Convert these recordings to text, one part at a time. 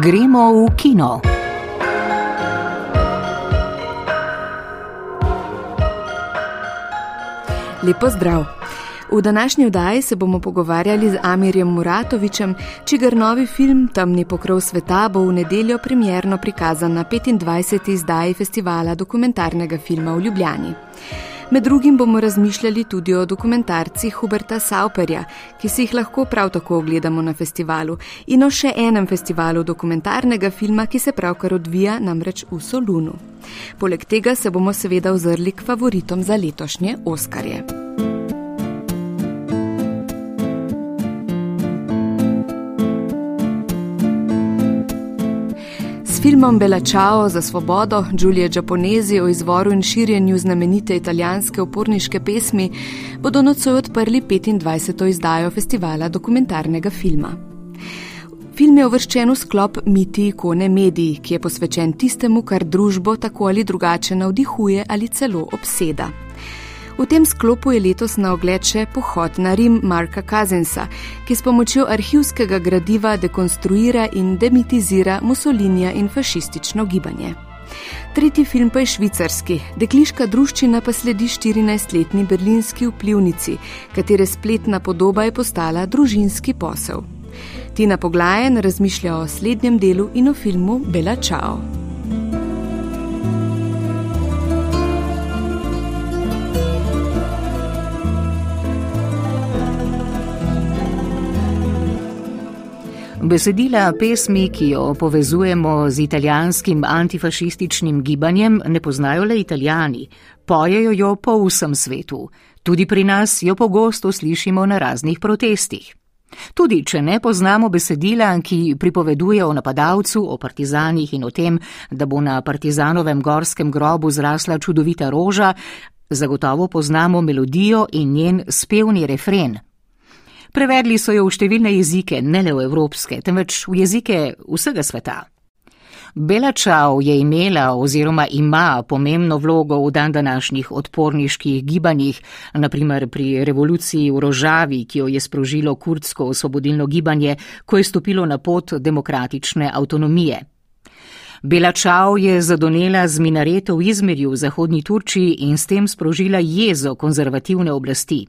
Gremo v kino. Lepo zdrav. V današnji vdaji se bomo pogovarjali z Amirjem Muratovičem, čigar novi film Temni pokrov sveta bo v nedeljo premjerno prikazan na 25. izdaji festivala dokumentarnega filma v Ljubljani. Med drugim bomo razmišljali tudi o dokumentarcih Huberta Sauperja, ki si jih lahko prav tako ogledamo na festivalu, in o še enem festivalu dokumentarnega filma, ki se pravkar odvija namreč v Solunu. Poleg tega se bomo seveda ozrli k favoritom za letošnje Oskarje. Filmom Bella Ciao za svobodo Giulia Giapponesi o izvoru in širjenju znamenite italijanske oporniške pesmi bodo nocoj odprli 25. izdajo festivala dokumentarnega filma. Film je uvrščen v sklop Miti ikone mediji, ki je posvečen tistemu, kar družbo tako ali drugače navdihuje ali celo obseda. V tem sklopu je letos na ogled še pohod na Rim Marka Kazensa, ki s pomočjo arhivskega gradiva dekonstruira in demitizira Mussolinija in fašistično gibanje. Tretji film pa je švicarski, dekliška druščina pa sledi 14-letni berlinski vplivnici, katere spletna podoba je postala družinski posel. Tina Poglajen razmišlja o slednjem delu in o filmu Bela Čao. Besedila pesmi, ki jo povezujemo z italijanskim antifašističnim gibanjem, ne poznajo le italijani, pojejo jo po vsem svetu. Tudi pri nas jo pogosto slišimo na raznih protestih. Tudi, če ne poznamo besedila, ki pripoveduje o napadalcu, o partizanih in o tem, da bo na partizanovem gorskem grobu zrasla čudovita roža, zagotovo poznamo melodijo in njen spevni refren. Prevedli so jo v številne jezike, ne le v evropske, temveč v jezike vsega sveta. Bela Čau je imela oziroma ima pomembno vlogo v dan današnjih odporniških gibanjih, naprimer pri revoluciji v Rožavi, ki jo je sprožilo kurdsko osvobodilno gibanje, ko je stopilo na pot demokratične avtonomije. Bela Čau je zadonela z minareto v Izmirju v zahodnji Turčiji in s tem sprožila jezo konzervativne oblasti.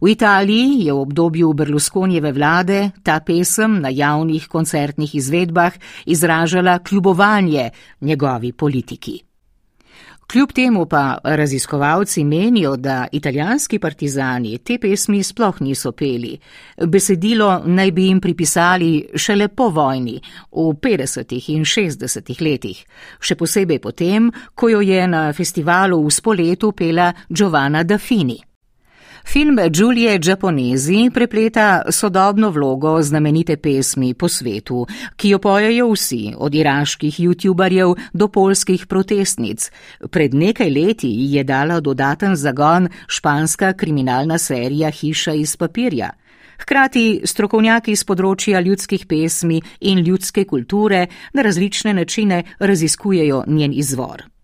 V Italiji je v obdobju Berlusconijeve vlade ta pesem na javnih koncertnih izvedbah izražala kljubovanje njegovi politiki. Kljub temu pa raziskovalci menijo, da italijanski partizani te pesmi sploh niso peli. Besedilo naj bi jim pripisali šele po vojni, v 50. in 60. letih, še posebej potem, ko jo je na festivalu v spoletu pela Giovanna Daffini. Film Giulie Giapponesi prepleta sodobno vlogo znamenite pesmi po svetu, ki jo pojejo vsi, od iraških youtuberjev do polskih protestnic. Pred nekaj leti je dala dodaten zagon španska kriminalna serija Hiša iz papirja. Hkrati strokovnjaki z področja ljudskih pesmi in ljudske kulture na različne načine raziskujejo njen izvor.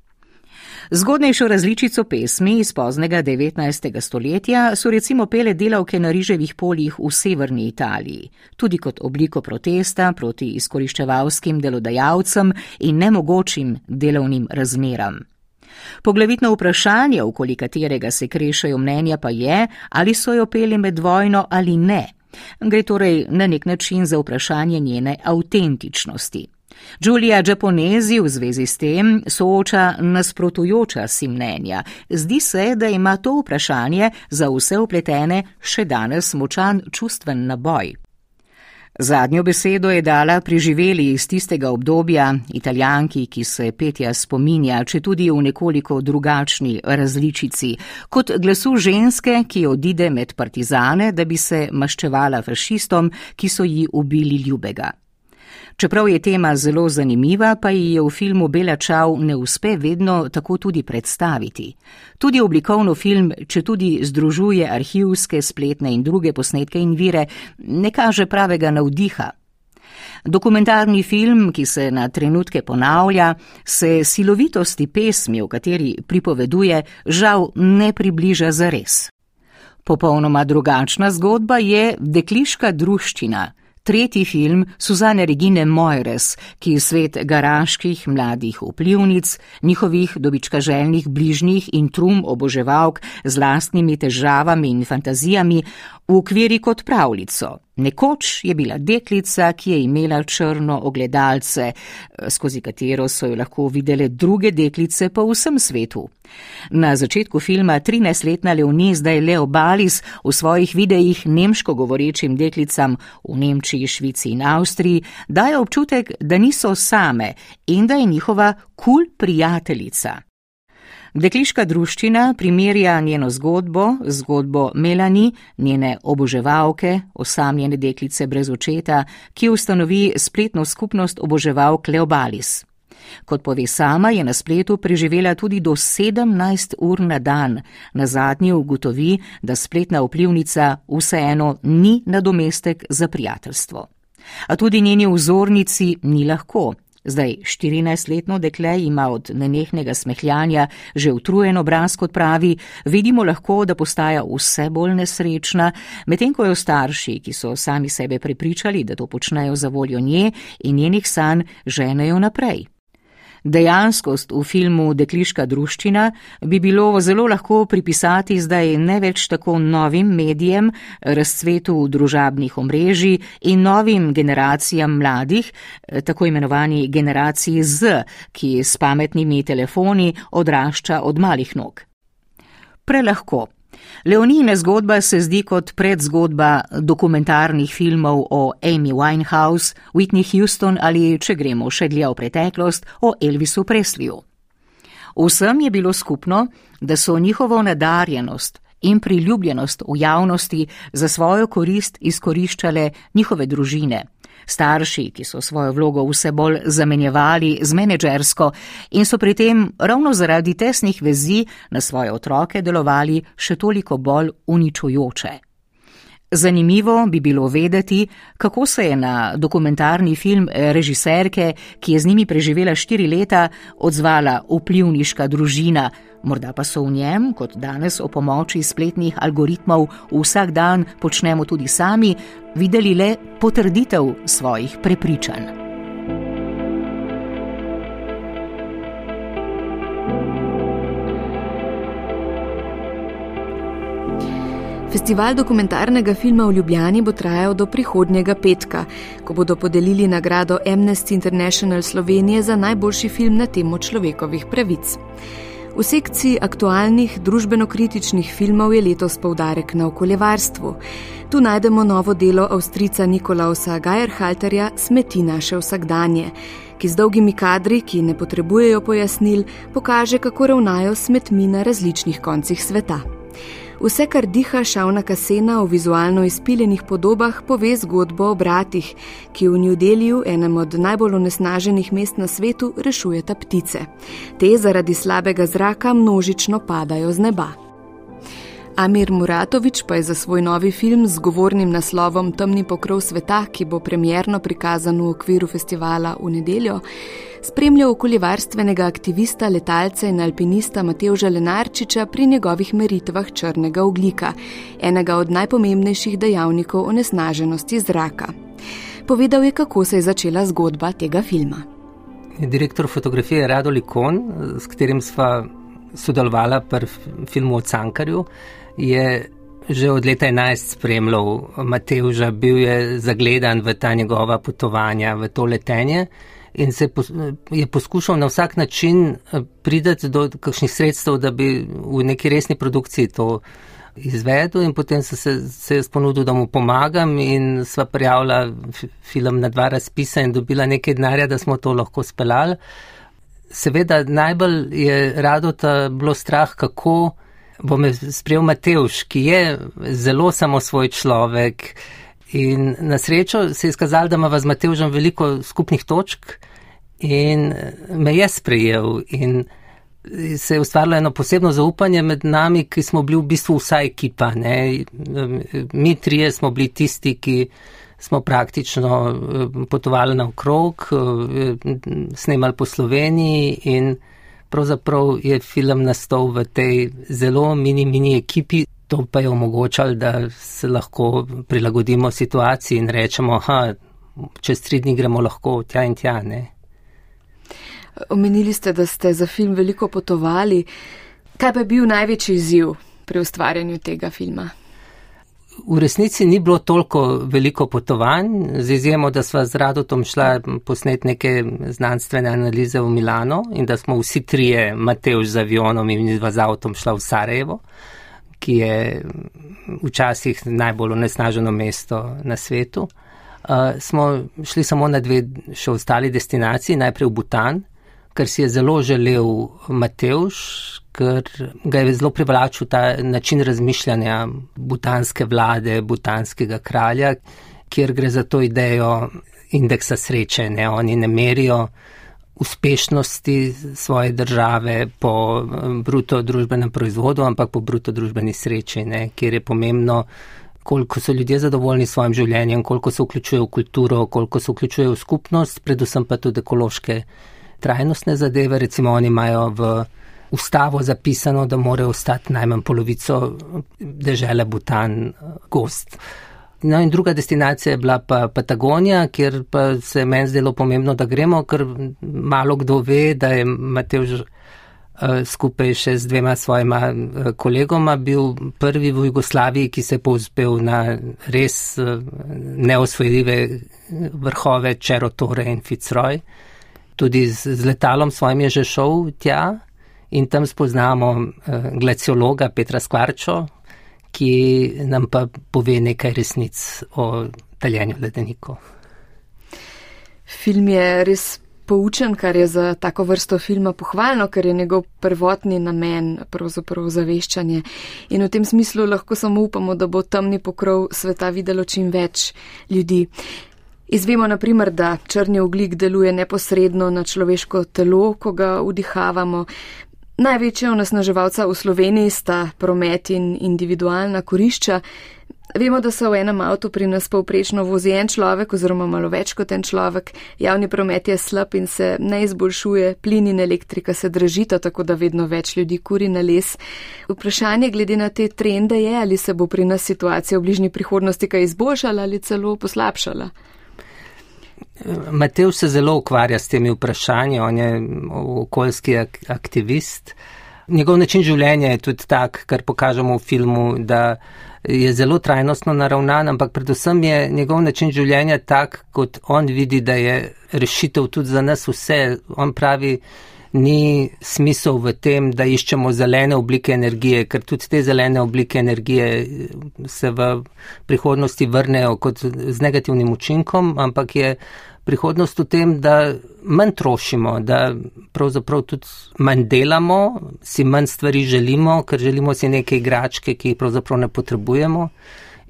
Zgodnejšo različico pesmi iz poznega 19. stoletja so recimo pele delavke na riževih poljih v severni Italiji, tudi kot obliko protesta proti izkoriščevalskim delodajalcem in nemogočim delovnim razmeram. Poglavitno vprašanje, okoli katerega se krešajo mnenja, pa je, ali so jo peli med vojno ali ne. Gre torej na nek način za vprašanje njene avtentičnosti. Giulia Giapponesi v zvezi s tem sooča nasprotujoča si mnenja. Zdi se, da ima to vprašanje za vse upletene še danes močan čustven naboj. Zadnjo besedo je dala priživeli iz tistega obdobja italijanki, ki se petja spominja, če tudi v nekoliko drugačni različici, kot glasu ženske, ki odide med partizane, da bi se maščevala fašistom, ki so ji ubili ljubega. Čeprav je tema zelo zanimiva, pa ji je v filmu Bela Čau ne uspe vedno tako tudi predstaviti. Tudi oblikovno film, če tudi združuje arhivske, spletne in druge posnetke in vire, ne kaže pravega navdiha. Dokumentarni film, ki se na trenutke ponavlja, se silovitosti pesmi, v kateri pripoveduje, žal ne približa zares. Popolnoma drugačna zgodba je dekliška druščina tretji film Suzane Regine Moires, ki svet garaških mladih vplivnic, njihovih dobičkaželjnih bližnjih in trum oboževalk z lastnimi težavami in fantazijami ukviri kot pravljico. Nekoč je bila deklica, ki je imela črno ogledalce, skozi katero so jo lahko videle druge deklice po vsem svetu. Na začetku filma 13-letna Leonie zdaj Leo Balis v svojih videih nemško govorečim deklicam v Nemčiji, Švici in Avstriji daje občutek, da niso same in da je njihova kul cool prijateljica. Dekliška druščina primerja njeno zgodbo, zgodbo Melani, njene oboževalke, osamljene deklice brez očeta, ki ustanovi spletno skupnost oboževalk Leobalis. Kot pove sama, je na spletu preživela tudi do 17 ur na dan, na zadnji ugotovi, da spletna vplivnica vseeno ni nadomestek za prijateljstvo. A tudi njeni vzornici ni lahko. Zdaj 14-letno dekle ima od nenehnega smehljanja že utrujen obraz, kot pravi, vidimo lahko, da postaja vse bolj nesrečna, medtem ko jo starši, ki so sami sebe prepričali, da to počnejo za voljo nje in njenih sanj, ženejo naprej. Dejanskost v filmu Dekliška druščina bi bilo zelo lahko pripisati zdaj ne več tako novim medijem, razcvetu družabnih omrežij in novim generacijam mladih, tako imenovani generaciji Z, ki s pametnimi telefoni odrašča od malih nog. Prelahko. Leonine zgodba se zdi kot predzgodba dokumentarnih filmov o Amy Winehouse, Whitney Houston ali, če gremo še dlje v preteklost, o Elvisu Presliju. Vsem je bilo skupno, da so njihovo nadarjenost in priljubljenost v javnosti za svojo korist izkoriščale njihove družine starši, ki so svojo vlogo vse bolj zamenjevali z menedžersko in so pri tem ravno zaradi tesnih vezi na svoje otroke delovali še toliko bolj uničujoče. Zanimivo bi bilo vedeti, kako se je na dokumentarni film režiserke, ki je z njimi preživela štiri leta, odzvala vplivniška družina, morda pa so v njem, kot danes o pomoči spletnih algoritmov vsak dan počnemo tudi sami, videli le potrditev svojih prepričanj. Festival dokumentarnega filma v Ljubljani bo trajal do prihodnjega petka, ko bodo podelili nagrado Amnesty International Slovenije za najboljši film na temo človekovih pravic. V sekciji aktualnih družbeno-kritičnih filmov je letos poudarek na okoljevarstvu. Tu najdemo novo delo avstrica Nikolausa Geierhalterja Smeti naše vsakdanje, ki z dolgimi kadri, ki ne potrebujejo pojasnil, pokaže, kako ravnajo smetmi na različnih koncih sveta. Vse, kar diha šavna kasena v vizualno izpiljenih podobah, pove zgodbo o bratih, ki v New Deliju, enem od najbolj onesnaženih mest na svetu, rešujeta ptice. Te zaradi slabega zraka množično padajo z neba. Amir Muratovič pa je za svoj novi film z govornim naslovom Temni pokrov sveta, ki bo premjerno prikazan v okviru festivala v nedeljo, spremljal okoljevarstvenega aktivista, letalca in alpinista Mateuža Lenarčiča pri njegovih meritvah črnega oglika, enega od najpomembnejših dejavnikov onesnaženosti zraka. Povedal je, kako se je začela zgodba tega filma. Direktor fotografije Rado Likon, s katerim sva sodelovala pri filmu o Cankarju, je že od leta 11 spremljal Mateuža, bil je zagledan v ta njegova potovanja, v to letenje in se je poskušal na vsak način eh, prideti do kakšnih sredstev, da bi v neki resni produkciji to izvedel in potem se, se, se jaz ponudil, da mu pomagam in sva prijavila film na dva razpisa in dobila nekaj denarja, da smo to lahko speljali. Seveda najbolj je rado ta bilo strah, kako bo me sprejel Mateuš, ki je zelo samo svoj človek. In na srečo se je izkazalo, da ima z Mateužem veliko skupnih točk in me je sprejel. In se je ustvarilo eno posebno zaupanje med nami, ki smo bili v bistvu vsa ekipa. Ne? Mi trije smo bili tisti, ki smo praktično eh, potovali na okrog, eh, snemali po Sloveniji in pravzaprav je film nastal v tej zelo mini, mini ekipi To pa je omogočalo, da se lahko prilagodimo situaciji in rečemo, da čez tri dni gremo lahko tja in tja. Ne? Omenili ste, da ste za film veliko potovali. Kaj pa je bil največji izziv pri ustvarjanju tega filma? V resnici ni bilo toliko veliko potovanj, z izjemo, da sva z Radotom šla posnet neke znanstvene analize v Milano in da smo vsi trije, Mateoš z avionom in dva z avtom, šla v Sarajevo, ki je včasih najbolj onesnaženo mesto na svetu. Uh, smo šli samo na dve še ostali destinaciji, najprej v Butan, ker si je zelo želel Mateoš, ker ga je zelo privlačil ta način razmišljanja butanske vlade, butanskega kralja, kjer gre za to idejo indeksa sreče. Ne? Oni ne merijo uspešnosti svoje države po bruto družbenem proizvodu, ampak po bruto družbeni sreči, ne? kjer je pomembno, koliko so ljudje zadovoljni s svojim življenjem, koliko se vključujejo v kulturo, koliko se vključujejo v skupnost, predvsem pa tudi ekološke trajnostne zadeve. Recimo oni imajo v ustavo zapisano, da mora ostati najmanj polovico dežele Butan gost. No in druga destinacija je bila pa Patagonija, kjer pa se je meni zdelo pomembno, da gremo, ker malo kdo ve, da je Matevž eh, skupaj še z dvema svojima eh, kolegoma bil prvi v Jugoslaviji, ki se je povzpel na res eh, neosvojljive vrhove Čerotore in Fitzroy. Tudi z, z letalom svojim je že šel tja in tam spoznamo uh, glaciologa Petra Skvarčo, ki nam pa pove nekaj resnic o taljenju ledenikov. Film je res poučen, kar je za tako vrsto filma pohvalno, ker je njegov prvotni namen pravzaprav zaveščanje. In v tem smislu lahko samo upamo, da bo temni pokrov sveta videlo čim več ljudi. Izvemo naprimer, da črni oglik deluje neposredno na človeško telo, ko ga vdihavamo, Največja onesnaževalca v Sloveniji sta promet in individualna korišča. Vemo, da se v enem avtu pri nas povprečno vozi en človek oziroma malo več kot en človek, javni promet je slab in se ne izboljšuje, plin in elektrika se dražita, tako da vedno več ljudi kuri na les. Vprašanje glede na te trende je, ali se bo pri nas situacija v bližnji prihodnosti kaj izboljšala ali celo poslabšala. Matev se zelo ukvarja s temi vprašanji, on je okoljski aktivist. Njegov način življenja je tudi tak, kar pokažemo v filmu, da je zelo trajnostno naravnan, ampak predvsem je njegov način življenja tak, kot on vidi, da je rešitev tudi za nas vse. On pravi, ni smisel v tem, da iščemo zelene oblike energije, ker tudi te zelene oblike energije se v prihodnosti vrnejo kot z negativnim učinkom, ampak je prihodnost v tem, da manj trošimo, da pravzaprav tudi manj delamo, si manj stvari želimo, ker želimo si neke igračke, ki jih pravzaprav ne potrebujemo.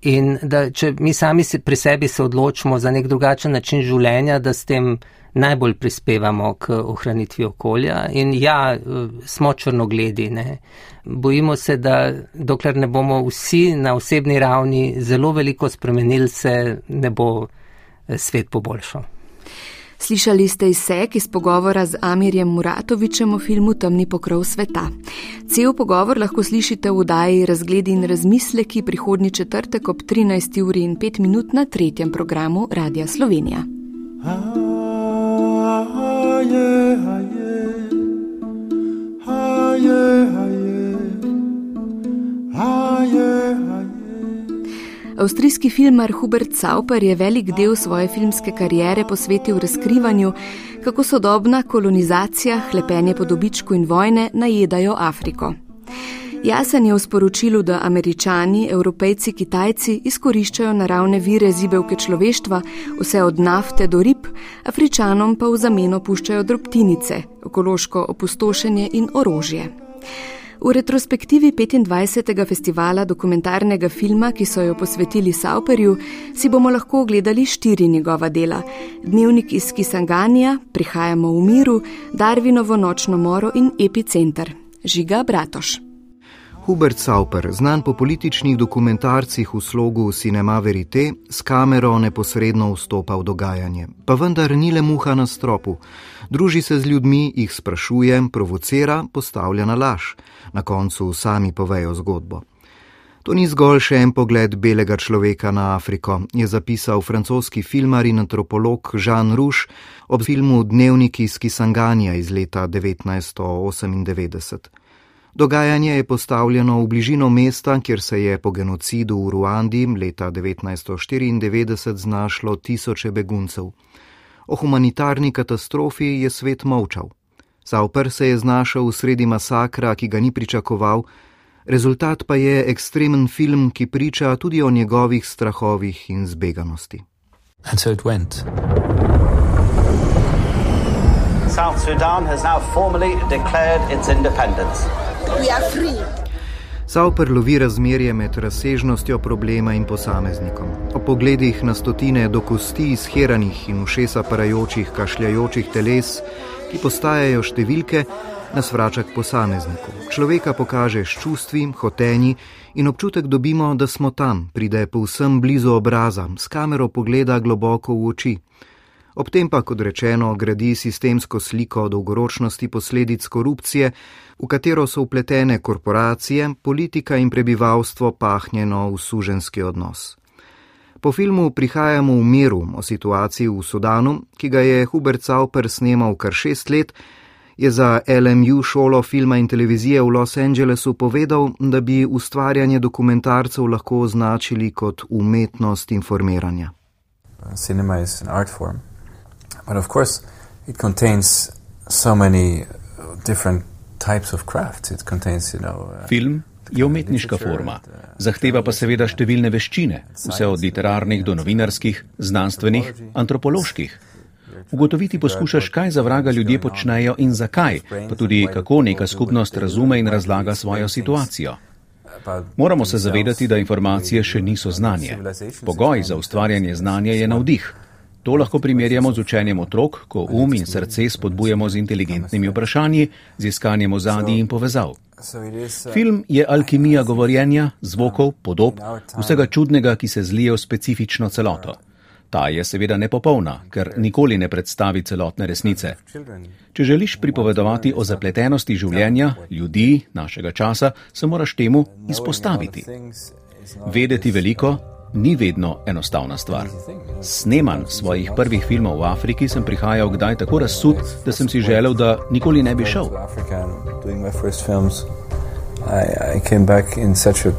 In da če mi sami pri sebi se odločimo za nek drugačen način življenja, da s tem najbolj prispevamo k ohranitvi okolja. In ja, smo črnogledi. Ne. Bojimo se, da dokler ne bomo vsi na osebni ravni zelo veliko spremenili, se ne bo eh, svet poboljšal. Slišali ste izsek iz pogovora z Amirjem Muratovičem o filmu Temni pokrov sveta. Cel pogovor lahko slišite v daji Razgledi in razmisleki prihodnji četrtek ob 13. uri in 5 minut na tretjem programu Radia Slovenija. Ah. Avstrijski filmar Hubert Sauper je velik del svoje filmske kariere posvetil razkrivanju, kako sodobna kolonizacija, hlepenje po dobičku in vojne najedajo Afriko. Jasen je v sporočilu, da američani, evropejci, kitajci izkoriščajo naravne vire zibelke človeštva, vse od nafte do rib, afričanom pa v zameno puščajo drobtinice, ekološko opustošenje in orožje. V retrospektivi 25. festivala dokumentarnega filma, ki so jo posvetili Sauperju, si bomo lahko ogledali štiri njegova dela: Dnevnik iz Kisanganija, Prihajamo v miru, Darvinovo nočno moro in Epicenter. Žiga Bratoš. Hubert Sauper, znan po političnih dokumentarcih v slogu Cinema Verite, s kamero neposredno vstopa v dogajanje. Pa vendar ni le muha na stropu. Druži se z ljudmi, jih sprašuje, provocira, postavlja na laž. Na koncu sami povejo zgodbo. To ni zgolj še en pogled belega človeka na Afriko, je zapisal francoski filmar in antropolog Jean Rouge ob filmu Dnevniki iz Kisanganja iz leta 1998. Dogajanje je postavljeno v bližino mesta, kjer se je po genocidu v Ruandi leta 1994 znašlo tisoče beguncev. O humanitarni katastrofi je svet molčal. Sauper se je znašel v sredi masakra, ki ga ni pričakoval, rezultat pa je ekstremen film, ki priča tudi o njegovih strahovih in zbeganosti. South Sudan has now formally declared its independence. Sauper lovi razmerje med razsežnostjo problema in posameznikom. O pogledih na stotine do kosti izheranih in ušesa parajočih, kašljajočih teles, ki postajajo številke, nas vrača k posamezniku. Človeka pokaže s čustvi, hotenji in občutek dobimo, da smo tam, pride povsem blizu obraza, s kamero pogleda globoko v oči. Ob tem pa, kot rečeno, gradi sistemsko sliko dolgoročnosti posledic korupcije, v katero so upletene korporacije, politika in prebivalstvo pahnjeno v suženski odnos. Po filmu prihajamo v miru o situaciji v Sudanu, ki ga je Hubert Sauper snemal kar šest let, je za LMU šolo filma in televizije v Los Angelesu povedal, da bi ustvarjanje dokumentarcev lahko označili kot umetnost informiranja. Cinema je art form, ampak of course it contains so many different types of crafts. It contains, you know, uh, Film je umetniška forma, zahteva pa seveda številne veščine, vse od literarnih do novinarskih, znanstvenih, antropoloških. Ugotoviti poskušaš, kaj za vraga ljudje počnejo in zakaj, pa tudi kako neka skupnost razume in razlaga svojo situacijo. Moramo se zavedati, da informacije še niso znanje. Pogoj za ustvarjanje znanja je navdih. To lahko primerjamo z učenjem otrok, ko um in srce spodbujamo z inteligentnimi vprašanji, z iskanjem ozadij in povezav. Film je alkimija govorjenja, zvokov, podob, vsega čudnega, ki se zlije v specifično celoto. Ta je seveda nepopolna, ker nikoli ne predstavi celotne resnice. Če želiš pripovedovati o zapletenosti življenja, ljudi, našega časa, se moraš temu izpostaviti. Vedeti veliko ni vedno enostavna stvar. Sneman svojih prvih filmov v Afriki sem prihajal kdaj tako razsud, da sem si želel, da nikoli ne bi šel. I, I came back in such a,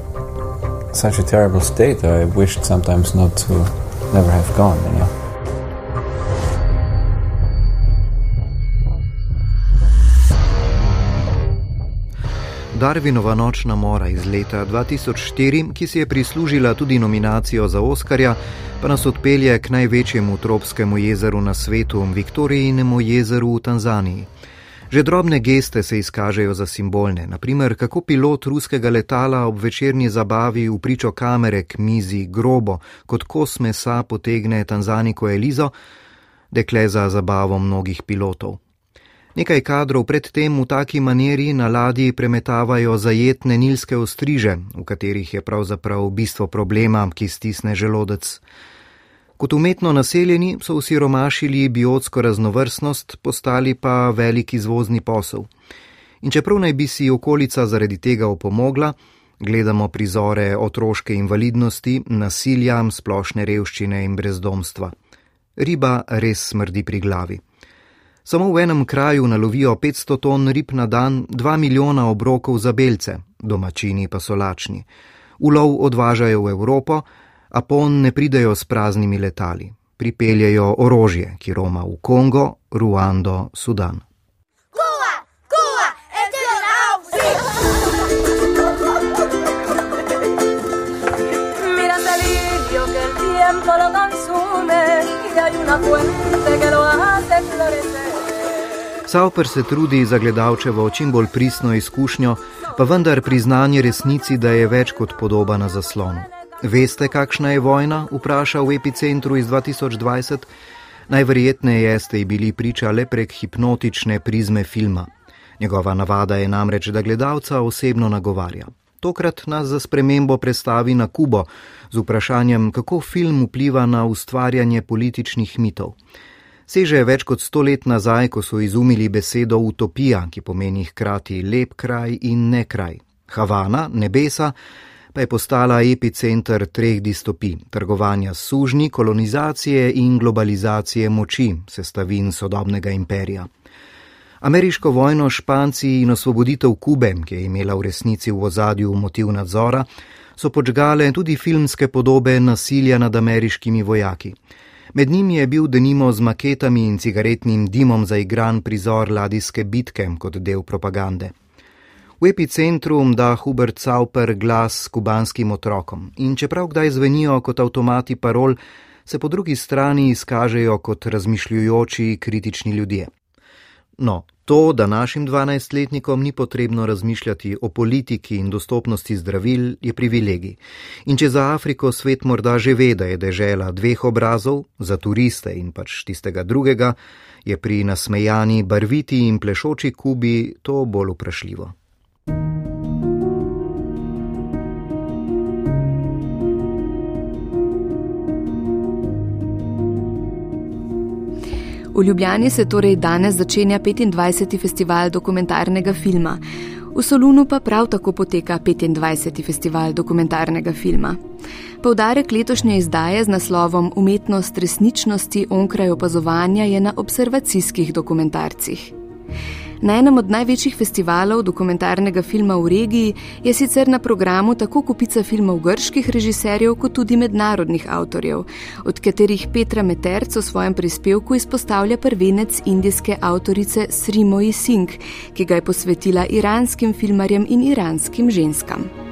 such a terrible state. I wished sometimes not to never have gone, you know. Darwinova nočna mora iz leta 2004, ki si je prislužila tudi nominacijo za Oskarja, pa nas odpelje k največjemu tropskemu jezeru na svetu, Viktorijinemu jezeru v Tanzaniji. Že drobne geste se izkažejo za simbolne, naprimer kako pilot ruskega letala ob večerni zabavi v pričo kamere k mizi grobo kot kos mesa potegne tanzaniko Elizo, dekle za zabavo mnogih pilotov. Nekaj kadrov predtem v taki maniri na ladji premetavajo zajetne nilske ostriže, v katerih je pravzaprav bistvo problema, ki stisne želodec. Kot umetno naseljeni so usiromašili biotsko raznovrstnost, postali pa velik izvozni posel. In čeprav naj bi si okolica zaradi tega opomogla, gledamo prizore otroške invalidnosti, nasilja, splošne revščine in brezdomstva. Riba res smrdi pri glavi. Samo v enem kraju nalovijo 500 ton rib na dan, 2 milijona obrokov za belce, domačini pa so lačni. Ulov odvažajo v Evropo, a pon ne pridejo s praznimi letali. Pripeljejo orožje, ki roma v Kongo, Ruando, Sudan. Sauper se trudi za gledalčevo čim bolj pristno izkušnjo, pa vendar priznanje resnici, da je več kot podoba na zaslonu. Veste, kakšna je vojna? vprašal v epicentru iz 2020. Najverjetneje ste bili priča le prek hipnotične prizme filma. Njegova navada je namreč, da gledalca osebno nagovarja. Tokrat nas za spremembo predstavi na Kubo z vprašanjem, kako film vpliva na ustvarjanje političnih mitov. Seže več kot sto let nazaj, ko so izumili besedo utopija, ki pomeni hkrati lep kraj in ne kraj. Havana, nebesa, pa je postala epicenter treh distopij: trgovanja s sužnji, kolonizacije in globalizacije moči, sestavin sodobnega imperija. Ameriško vojno Španci in osvoboditev Kube, ki je imela v resnici v ozadju motiv nadzora, so počgale tudi filmske podobe nasilja nad ameriškimi vojaki. Med njimi je bil denimo z maketami in cigaretnim dimom zaigran prizor ladijske bitke kot del propagande. V epicentru da Hubert Sauper glas kubanskim otrokom in čeprav kdaj zvenijo kot avtomati parol, se po drugi strani izkažejo kot razmišljujoči kritični ljudje. No, to, da našim 12-letnikom ni potrebno razmišljati o politiki in dostopnosti zdravil, je privilegij. In če za Afriko svet morda že ve, da je dežela dveh obrazov, za turiste in pač tistega drugega, je pri nasmejani, barviti in plešoči Kubi to bolj vprašljivo. V Ljubljani se torej danes začenja 25. festival dokumentarnega filma. V Solunu pa prav tako poteka 25. festival dokumentarnega filma. Poudarek letošnje izdaje z naslovom Umetnost resničnosti onkraj opazovanja je na observacijskih dokumentarcih. Na enem od največjih festivalov dokumentarnega filma v regiji je sicer na programu tako kupica filmov grških režiserjev, kot tudi mednarodnih avtorjev, od katerih Petra Meterc v svojem prispevku izpostavlja prvenec indijske avtorice Srimoji Singh, ki ga je posvetila iranskim filmarjem in iranskim ženskam.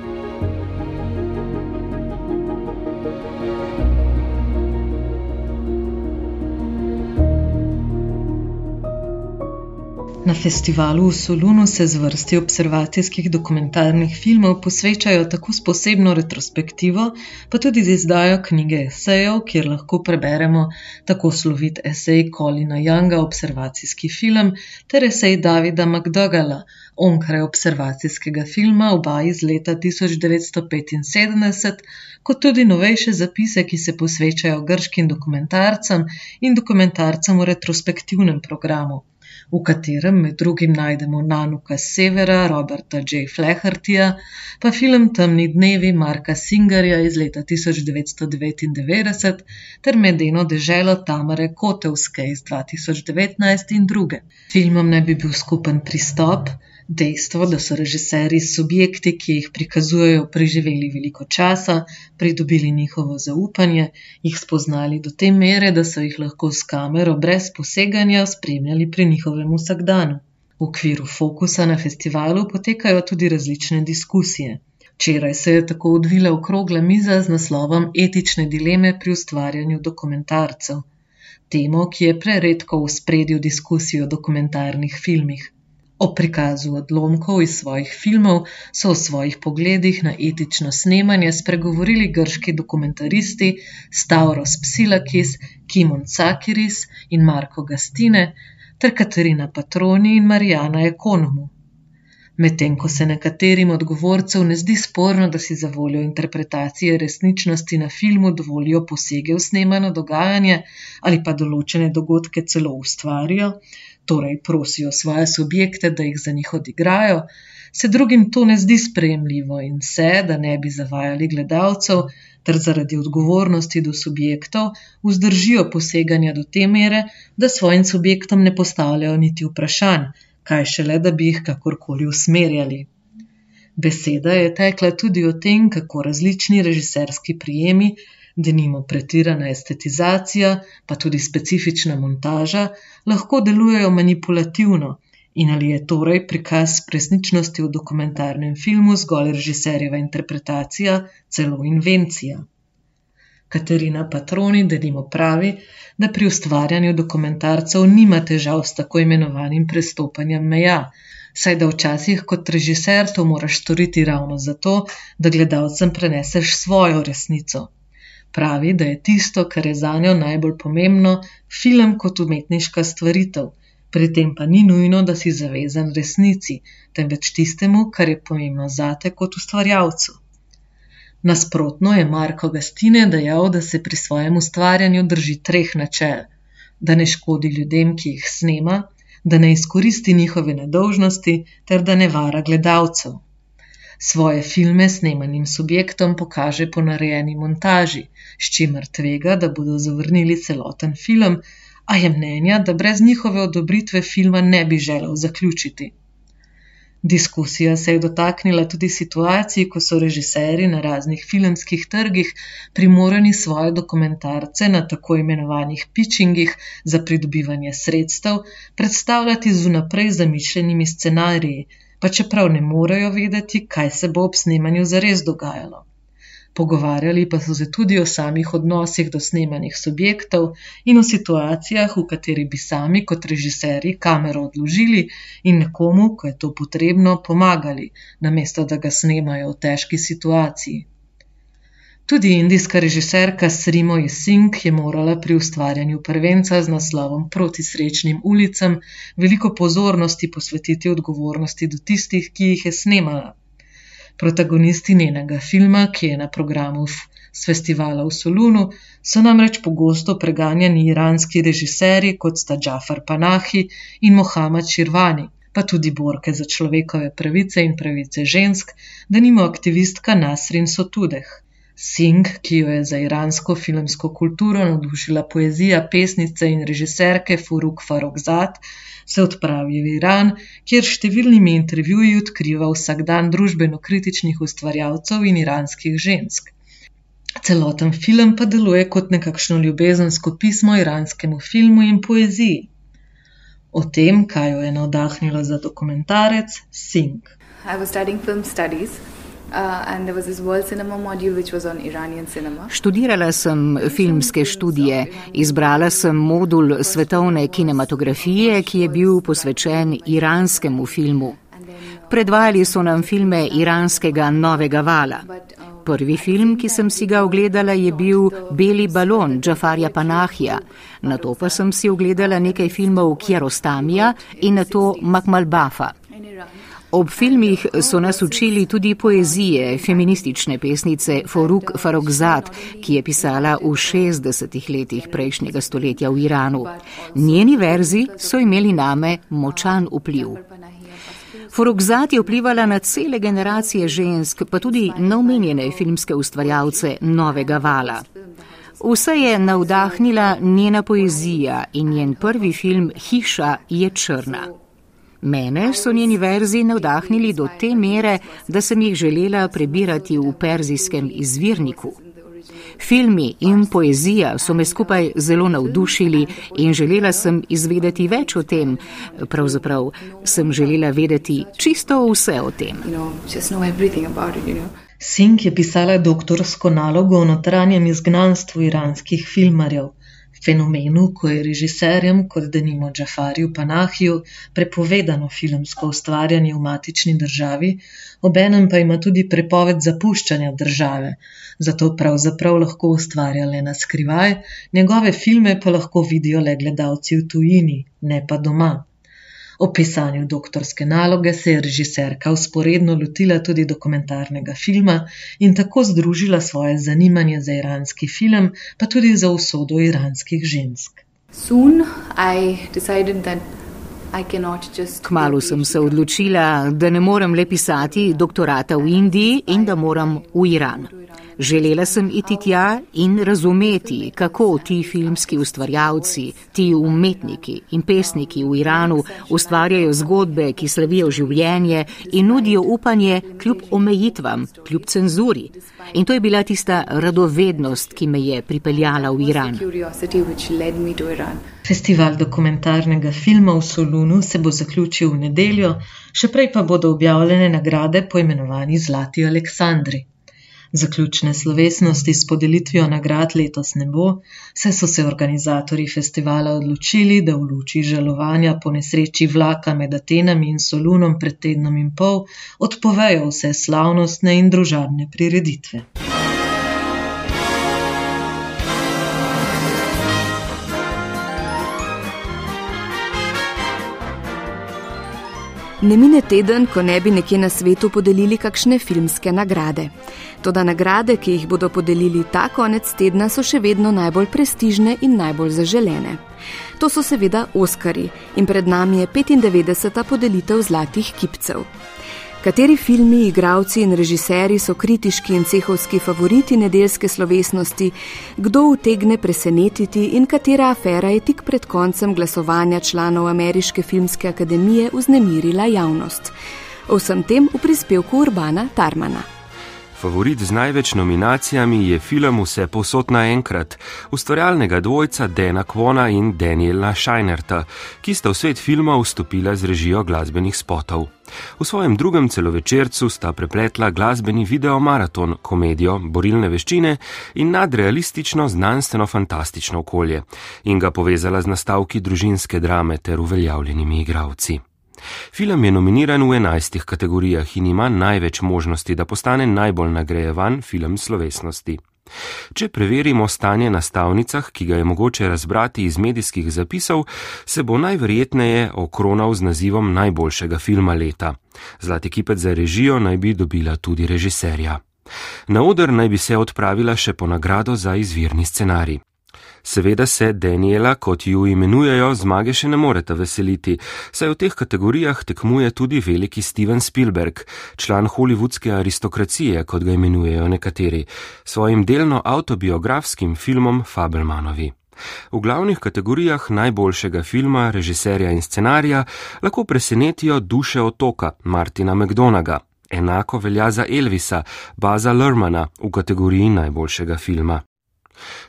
Na festivalu v Solunu se zvrsti observacijskih dokumentarnih filmov posvečajo tako s posebno retrospektivo, pa tudi z izdajo knjige esejev, kjer lahko preberemo tako slovit esej Kolina Younga Observacijski film ter esej Davida McDougala Onkraj observacijskega filma, oba iz leta 1975, kot tudi novejše zapise, ki se posvečajo grškim dokumentarcem in dokumentarcem v retrospektivnem programu v katerem med drugim najdemo Nanuka Severa, Roberta J. Flehartija, pa film Temni dnevi Marka Singerja iz leta 1999 ter Medeno deželo Tamare Kotevske iz 2019 in druge. Filmom ne bi bil skupen pristop, Dejstvo, da so režiserji subjekti, ki jih prikazujejo, preživeli veliko časa, pridobili njihovo zaupanje, jih spoznali do te mere, da so jih lahko s kamero brez poseganja spremljali pri njihovem vsakdanu. V okviru fokusa na festivalu potekajo tudi različne diskusije. Včeraj se je tako odvila okrogla miza z naslovom Etične dileme pri ustvarjanju dokumentarcev. Temo, ki je preredko v spredju diskusij o dokumentarnih filmih. O prikazu odlomkov iz svojih filmov so v svojih pogledih na etično snemanje spregovorili grški dokumentaristi Stavros Psilakis, Kimon Cakiris in Marko Gastine ter Katarina Patroni in Marijana Ekonomu. Medtem ko se nekaterim odgovorcev ne zdi sporno, da si za voljo interpretacije resničnosti na filmu dovolijo posege v snemano dogajanje ali pa določene dogodke celo ustvarijo, torej prosijo svoje subjekte, da jih za njih odigrajo, se drugim to ne zdi sprejemljivo in se, da ne bi zavajali gledalcev, ter zaradi odgovornosti do subjektov, vzdržijo poseganja do te mere, da svojim subjektom ne postavljajo niti vprašanj, kaj šele, da bi jih kakorkoli usmerjali. Beseda je tekla tudi o tem, kako različni režiserski prijemi denimo pretirana estetizacija, pa tudi specifična montaža, lahko delujejo manipulativno in ali je torej prikaz resničnosti v dokumentarnem filmu zgolj režiserjeva interpretacija, celo invencija. Katarina Patroni denimo pravi, da pri ustvarjanju dokumentarcev nima težav s tako imenovanim prestopanjem meja, saj da včasih kot režiser to moraš storiti ravno zato, da gledalcem preneseš svojo resnico. Pravi, da je tisto, kar je za njo najbolj pomembno, film kot umetniška stvaritev, pri tem pa ni nujno, da si zavezan resnici, temveč tistemu, kar je pomembno zate kot ustvarjalcu. Nasprotno je Marko Gastine dejal, da se pri svojem ustvarjanju drži treh načel: da ne škodi ljudem, ki jih snema, da ne izkoristi njihove nedolžnosti, ter da ne vara gledalcev. Svoje filme snemanim subjektom pokaže po narejeni montaži, s čimer tvega, da bodo zavrnili celoten film, a je mnenja, da brez njihove odobritve filma ne bi želel zaključiti. Diskusija se je dotaknila tudi situacij, ko so režiserji na raznih filmskih trgih primorani svoje dokumentarce na tako imenovanih pitchingih za pridobivanje sredstev predstavljati z vnaprej zamišljenimi scenariji, pa čeprav ne morejo vedeti, kaj se bo ob snemanju zares dogajalo. Pogovarjali pa so se tudi o samih odnosih do snemanih subjektov in o situacijah, v kateri bi sami kot režiserji kamero odložili in nekomu, ko je to potrebno, pomagali, namesto da ga snemajo v težki situaciji. Tudi indijska režiserka Srimo Jesink je morala pri ustvarjanju prvenca z naslovom Proti srečnim ulicam veliko pozornosti posvetiti odgovornosti do tistih, ki jih je snemala. Protagonisti njenega filma, ki je na programu s festivala v Solunu, so namreč pogosto preganjani iranski režiserji, kot sta Džafar Panahi in Mohamed Širvani, pa tudi borke za človekove pravice in pravice žensk, da nima aktivistka Nasrin Sotudeh. Singh, ki jo je za iransko filmsko kulturo navdušila poezija pesnice in režiserke Furuk Farokzad, se odpravi v Iran, kjer številnimi intervjuji odkriva vsakdan družbeno kritičnih ustvarjalcev in iranskih žensk. Celoten film pa deluje kot nekakšno ljubezensko pismo iranskemu filmu in poeziji. O tem, kaj jo je navdahnilo za dokumentarec, Singh. I was studying film studies Študirala sem filmske študije, izbrala sem modul svetovne kinematografije, ki je bil posvečen iranskemu filmu. Predvajali so nam filme iranskega novega vala. Prvi film, ki sem si ga ogledala, je bil Beli balon Džafarja Panahija, na to pa sem si ogledala nekaj filmov Kjerostamija in na to Makmalbafa. Ob filmih so nas učili tudi poezije feministične pesnice Foruk Farokzad, ki je pisala v 60-ih letih prejšnjega stoletja v Iranu. Njeni verzi so imeli name močan vpliv. Forokzad je vplivala na cele generacije žensk, pa tudi na omenjene filmske ustvarjalce novega vala. Vse je navdahnila njena poezija in njen prvi film Hiša je črna. Mene so njeni verzi navdahnili do te mere, da sem jih želela prebirati v perzijskem izvirniku. Filmi in poezija so me skupaj zelo navdušili in želela sem izvedeti več o tem. Pravzaprav sem želela vedeti čisto vse o tem. Sink je pisala doktorsko nalogo o notranjem izgnanstvu iranskih filmarjev fenomenu, ko je režiserjem, kot denimo Džafarju Panahiju, prepovedano filmsko ustvarjanje v matični državi, obenem pa ima tudi prepoved zapuščanja države, zato pravzaprav lahko ustvarja le na skrivaj, njegove filme pa lahko vidijo le gledalci v tujini, ne pa doma. O pisanju doktorske naloge se je režiserka usporedno lotila tudi dokumentarnega filma in tako združila svoje zanimanje za iranski film, pa tudi za usodo iranskih žensk. Kmalu sem se odločila, da ne morem le pisati doktorata v Indiji in da moram v Iran. Želela sem iti tja in razumeti, kako ti filmski ustvarjalci, ti umetniki in pesniki v Iranu ustvarjajo zgodbe, ki slavijo življenje in nudijo upanje kljub omejitvam, kljub cenzuri. In to je bila tista radovednost, ki me je pripeljala v Iran. Festival dokumentarnega filma v Solunu se bo zaključil v nedeljo, še prej pa bodo objavljene nagrade poimenovani Zlati Aleksandri. Zaključne slovesnosti s podelitvijo nagrad letos ne bo, saj so se organizatorji festivala odločili, da v luči žalovanja po nesreči vlaka med Atenami in Solunom pred tednom in pol odpovejo vse slavnostne in družabne prireditve. Ne mine teden, ko ne bi nekje na svetu podelili kakšne filmske nagrade. Toda nagrade, ki jih bodo podelili ta konec tedna, so še vedno najbolj prestižne in najbolj zaželene. To so seveda Oskari in pred nami je 95. podelitev zlatih kipcev. Kateri filmi, igravci in režiserji so kritiški in cehovski favoriti nedeljske slovesnosti, kdo utegne presenetiti in katera afera je tik pred koncem glasovanja članov Ameriške filmske akademije vznemirila javnost. O vsem tem v prispevku Urbana Tarmana. Favorit z največ nominacijami je film Vse posod naenkrat, ustvarjalnega dvojca Dana Kvona in Daniela Scheinerta, ki sta v svet filma vstopila z režijo glasbenih spotov. V svojem drugem celovečercu sta prepletla glasbeni videomaraton, komedijo, borilne veščine in nadrealistično znanstveno-fantastično okolje in ga povezala z nastavki družinske drame ter uveljavljenimi igravci. Film je nominiran v enajstih kategorijah in ima največ možnosti, da postane najbolj nagrajevan film slovesnosti. Če preverimo stanje na stavnicah, ki ga je mogoče razbrati iz medijskih zapisov, se bo najverjetneje okronal z nazivom najboljšega filma leta. Zlati kipec za režijo naj bi dobila tudi režiserja. Na oder naj bi se odpravila še po nagrado za izvirni scenarij. Seveda se Daniela, kot ju imenujejo, zmage še ne morete veseliti, saj v teh kategorijah tekmuje tudi veliki Steven Spielberg, član hollywoodske aristokracije, kot ga imenujejo nekateri, svojim delno autobiografskim filmom Fabelmanovi. V glavnih kategorijah najboljšega filma, režiserja in scenarija lahko presenetijo duše otoka Martina McDonaga. Enako velja za Elvisa, Baza Lermana v kategoriji najboljšega filma.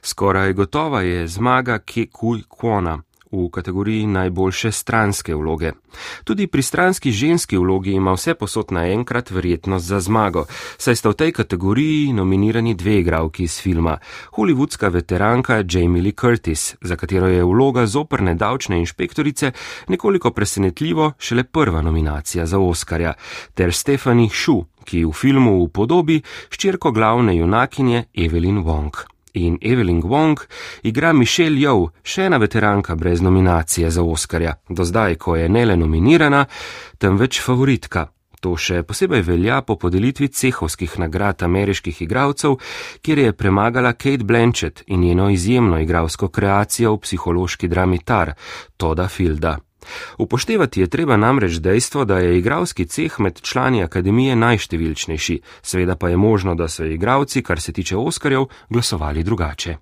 Skoraj gotova je zmaga Kekuj Kwona v kategoriji najboljše stranske vloge. Tudi pri stranski ženski vlogi ima vse posod naenkrat verjetnost za zmago, saj sta v tej kategoriji nominirani dve igralki iz filma. Hollywoodska veteranka Jamie Lee Curtis, za katero je vloga zoprne davčne inšpektorice nekoliko presenetljivo šele prva nominacija za Oskarja, ter Stephanie Shu, ki v filmu v podobi ščirko glavne junakinje Evelyn Wong in Evelyn Wong igra Michelle Yeoh, še ena veteranka brez nominacije za Oskarja, do zdaj, ko je ne le nominirana, temveč favoritka. To še posebej velja po podelitvi cehovskih nagrad ameriških igralcev, kjer je premagala Kate Blanchett in njeno izjemno igralsko kreacijo v psihološki drami Tar, Toda Filda. Upoštevati je treba namreč dejstvo, da je igralski ceh med člani akademije najštevilčnejši, seveda pa je možno, da so igralci, kar se tiče Oskarjev, glasovali drugače.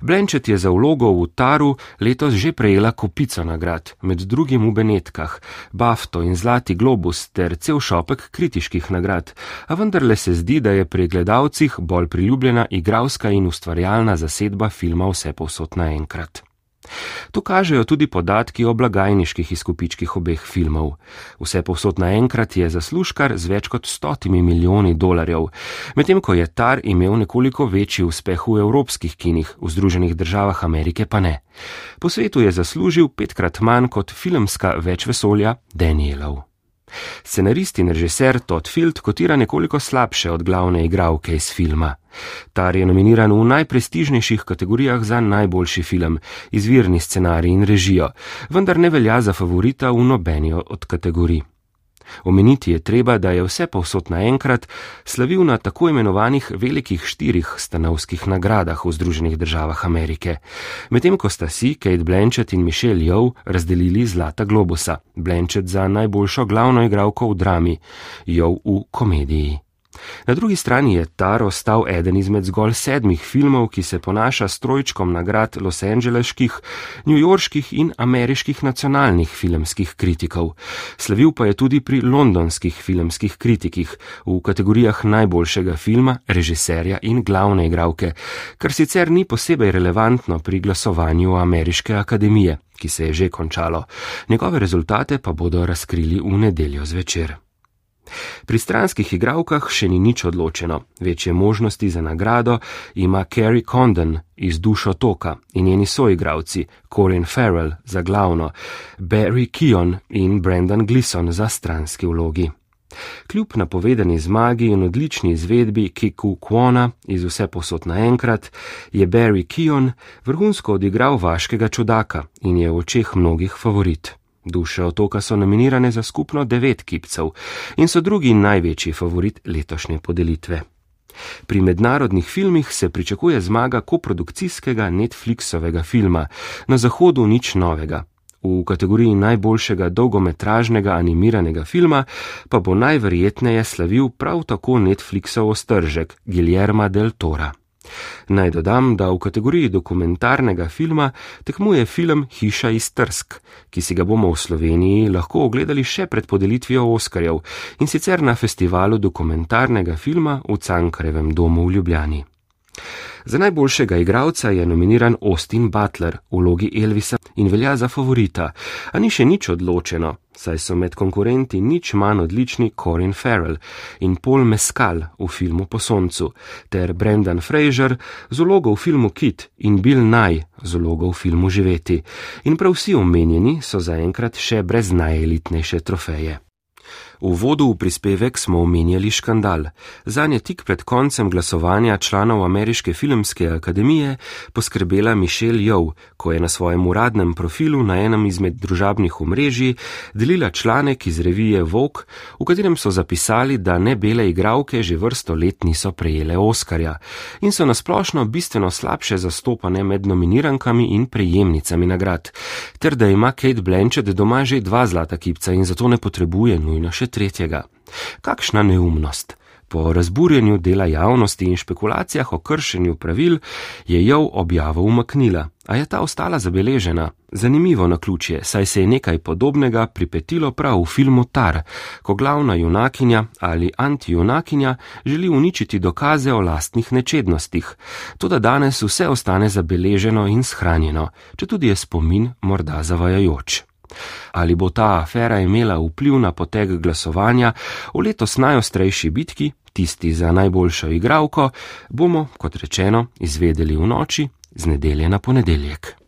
Blanchett je za vlogo v Taru letos že prejela kopico nagrad, med drugim v Benetkah, Bafto in Zlati globus ter cel šopek kritiških nagrad, a vendarle se zdi, da je pri gledalcih bolj priljubljena igralska in ustvarjalna zasedba filma vse povsod naenkrat. To kažejo tudi podatki o blagajniških izkupičkih obeh filmov. Vse povsod naenkrat je zaslužkar z več kot stotimi milijoni dolarjev, medtem ko je Tar imel nekoliko večji uspeh v evropskih kinih, v Združenih državah Amerike pa ne. Po svetu je zaslužil petkrat manj kot filmska več vesolja Danielov. Scenarist in režiser Todd Field kotira nekoliko slabše od glavne igralke iz filma. Tar je nominiran v najprestižnejših kategorijah za najboljši film, izvirni scenarij in režijo, vendar ne velja za favorita v nobeni od kategorij. Omeniti je treba, da je vse povsod naenkrat slavil na tako imenovanih velikih štirih stanovskih nagradah v Združenih državah Amerike, medtem ko sta si Kate Blanchett in Michelle Yeoh razdelili Zlata globusa, Blanchett za najboljšo glavno igralko v drami, Yeoh v komediji. Na drugi strani je Tar ostal eden izmed zgolj sedmih filmov, ki se ponaša s trojčkom nagrad losangeleških, njujorških in ameriških nacionalnih filmskih kritikov. Slavil pa je tudi pri londonskih filmskih kritikih v kategorijah najboljšega filma, režiserja in glavne igralke, kar sicer ni posebej relevantno pri glasovanju Ameriške akademije, ki se je že končalo. Njegove rezultate pa bodo razkrili v nedeljo zvečer. Pri stranskih igravkah še ni nič odločeno, večje možnosti za nagrado ima Carrie Condon iz Dušo Toka in njeni soigravci Corin Farrell za glavno, Barry Keon in Brendan Gleason za stranski vlogi. Kljub napovedani zmagi in odlični izvedbi Kiku Kwona iz vse posod naenkrat, je Barry Keon vrhunsko odigral vaškega čudaka in je v očeh mnogih favorit. Duše otoka so nominirane za skupno devet kipcev in so drugi največji favorit letošnje podelitve. Pri mednarodnih filmih se pričakuje zmaga koprodukcijskega Netflixovega filma, na zahodu nič novega. v kategoriji najboljšega dolgometražnega animiranega filma pa bo najverjetneje slavil prav tako Netflixov ostržek Guillerma del Tora. Naj dodam, da v kategoriji dokumentarnega filma tekmuje film Hiša iz Trsk, ki si ga bomo v Sloveniji lahko ogledali še pred podelitvijo Oskarjev in sicer na festivalu dokumentarnega filma v Cankarevem domu v Ljubljani. Za najboljšega igralca je nominiran Austin Butler v vlogi Elvisa in velja za favorita, a ni še nič odločeno, saj so med konkurenti nič manj odlični Corin Farrell in Paul Mescal v filmu Po soncu, ter Brendan Fraser z vlogo v filmu Kit in Bill Nye z vlogo v filmu Živeti. In prav vsi omenjeni so zaenkrat še brez najelitnejše trofeje. V vodu v prispevek smo omenjali škandal. Zanje tik pred koncem glasovanja članov Ameriške filmske akademije poskrbela Michelle Yeoh, ko je na svojem uradnem profilu na enem izmed družabnih omrežij delila članek iz revije Vogue, v katerem so zapisali, da ne bele igravke že vrsto let niso prejele Oskarja in so nasplošno bistveno slabše zastopane med nominirankami in prejemnicami nagrad, ter da ima Kate Blanchett doma že dva zlata kipca in zato ne potrebuje nujno še tretjega. Kakšna neumnost! Po razburjenju dela javnosti in špekulacijah o kršenju pravil je Jov objavo umaknila, a je ta ostala zabeležena. Zanimivo na ključje, saj se je nekaj podobnega pripetilo prav v filmu Tar, ko glavna junakinja ali antijunakinja želi uničiti dokaze o lastnih nečednostih. Tudi danes vse ostane zabeleženo in shranjeno, če tudi je spomin morda zavajajoč. Ali bo ta afera imela vpliv na potek glasovanja v letos najostrejši bitki, tisti za najboljšo igralko, bomo, kot rečeno, izvedeli v noči z nedelje na ponedeljek.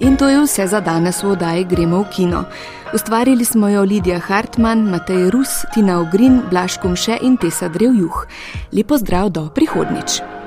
In to je vse za danes v oddaji Gremo v kino. Ustvarili smo jo Lidija Hartmann, Matej Rus, Tina Ogrin, Blaškom še in Tesa Drevjuh. Lepo zdrav do prihodnič.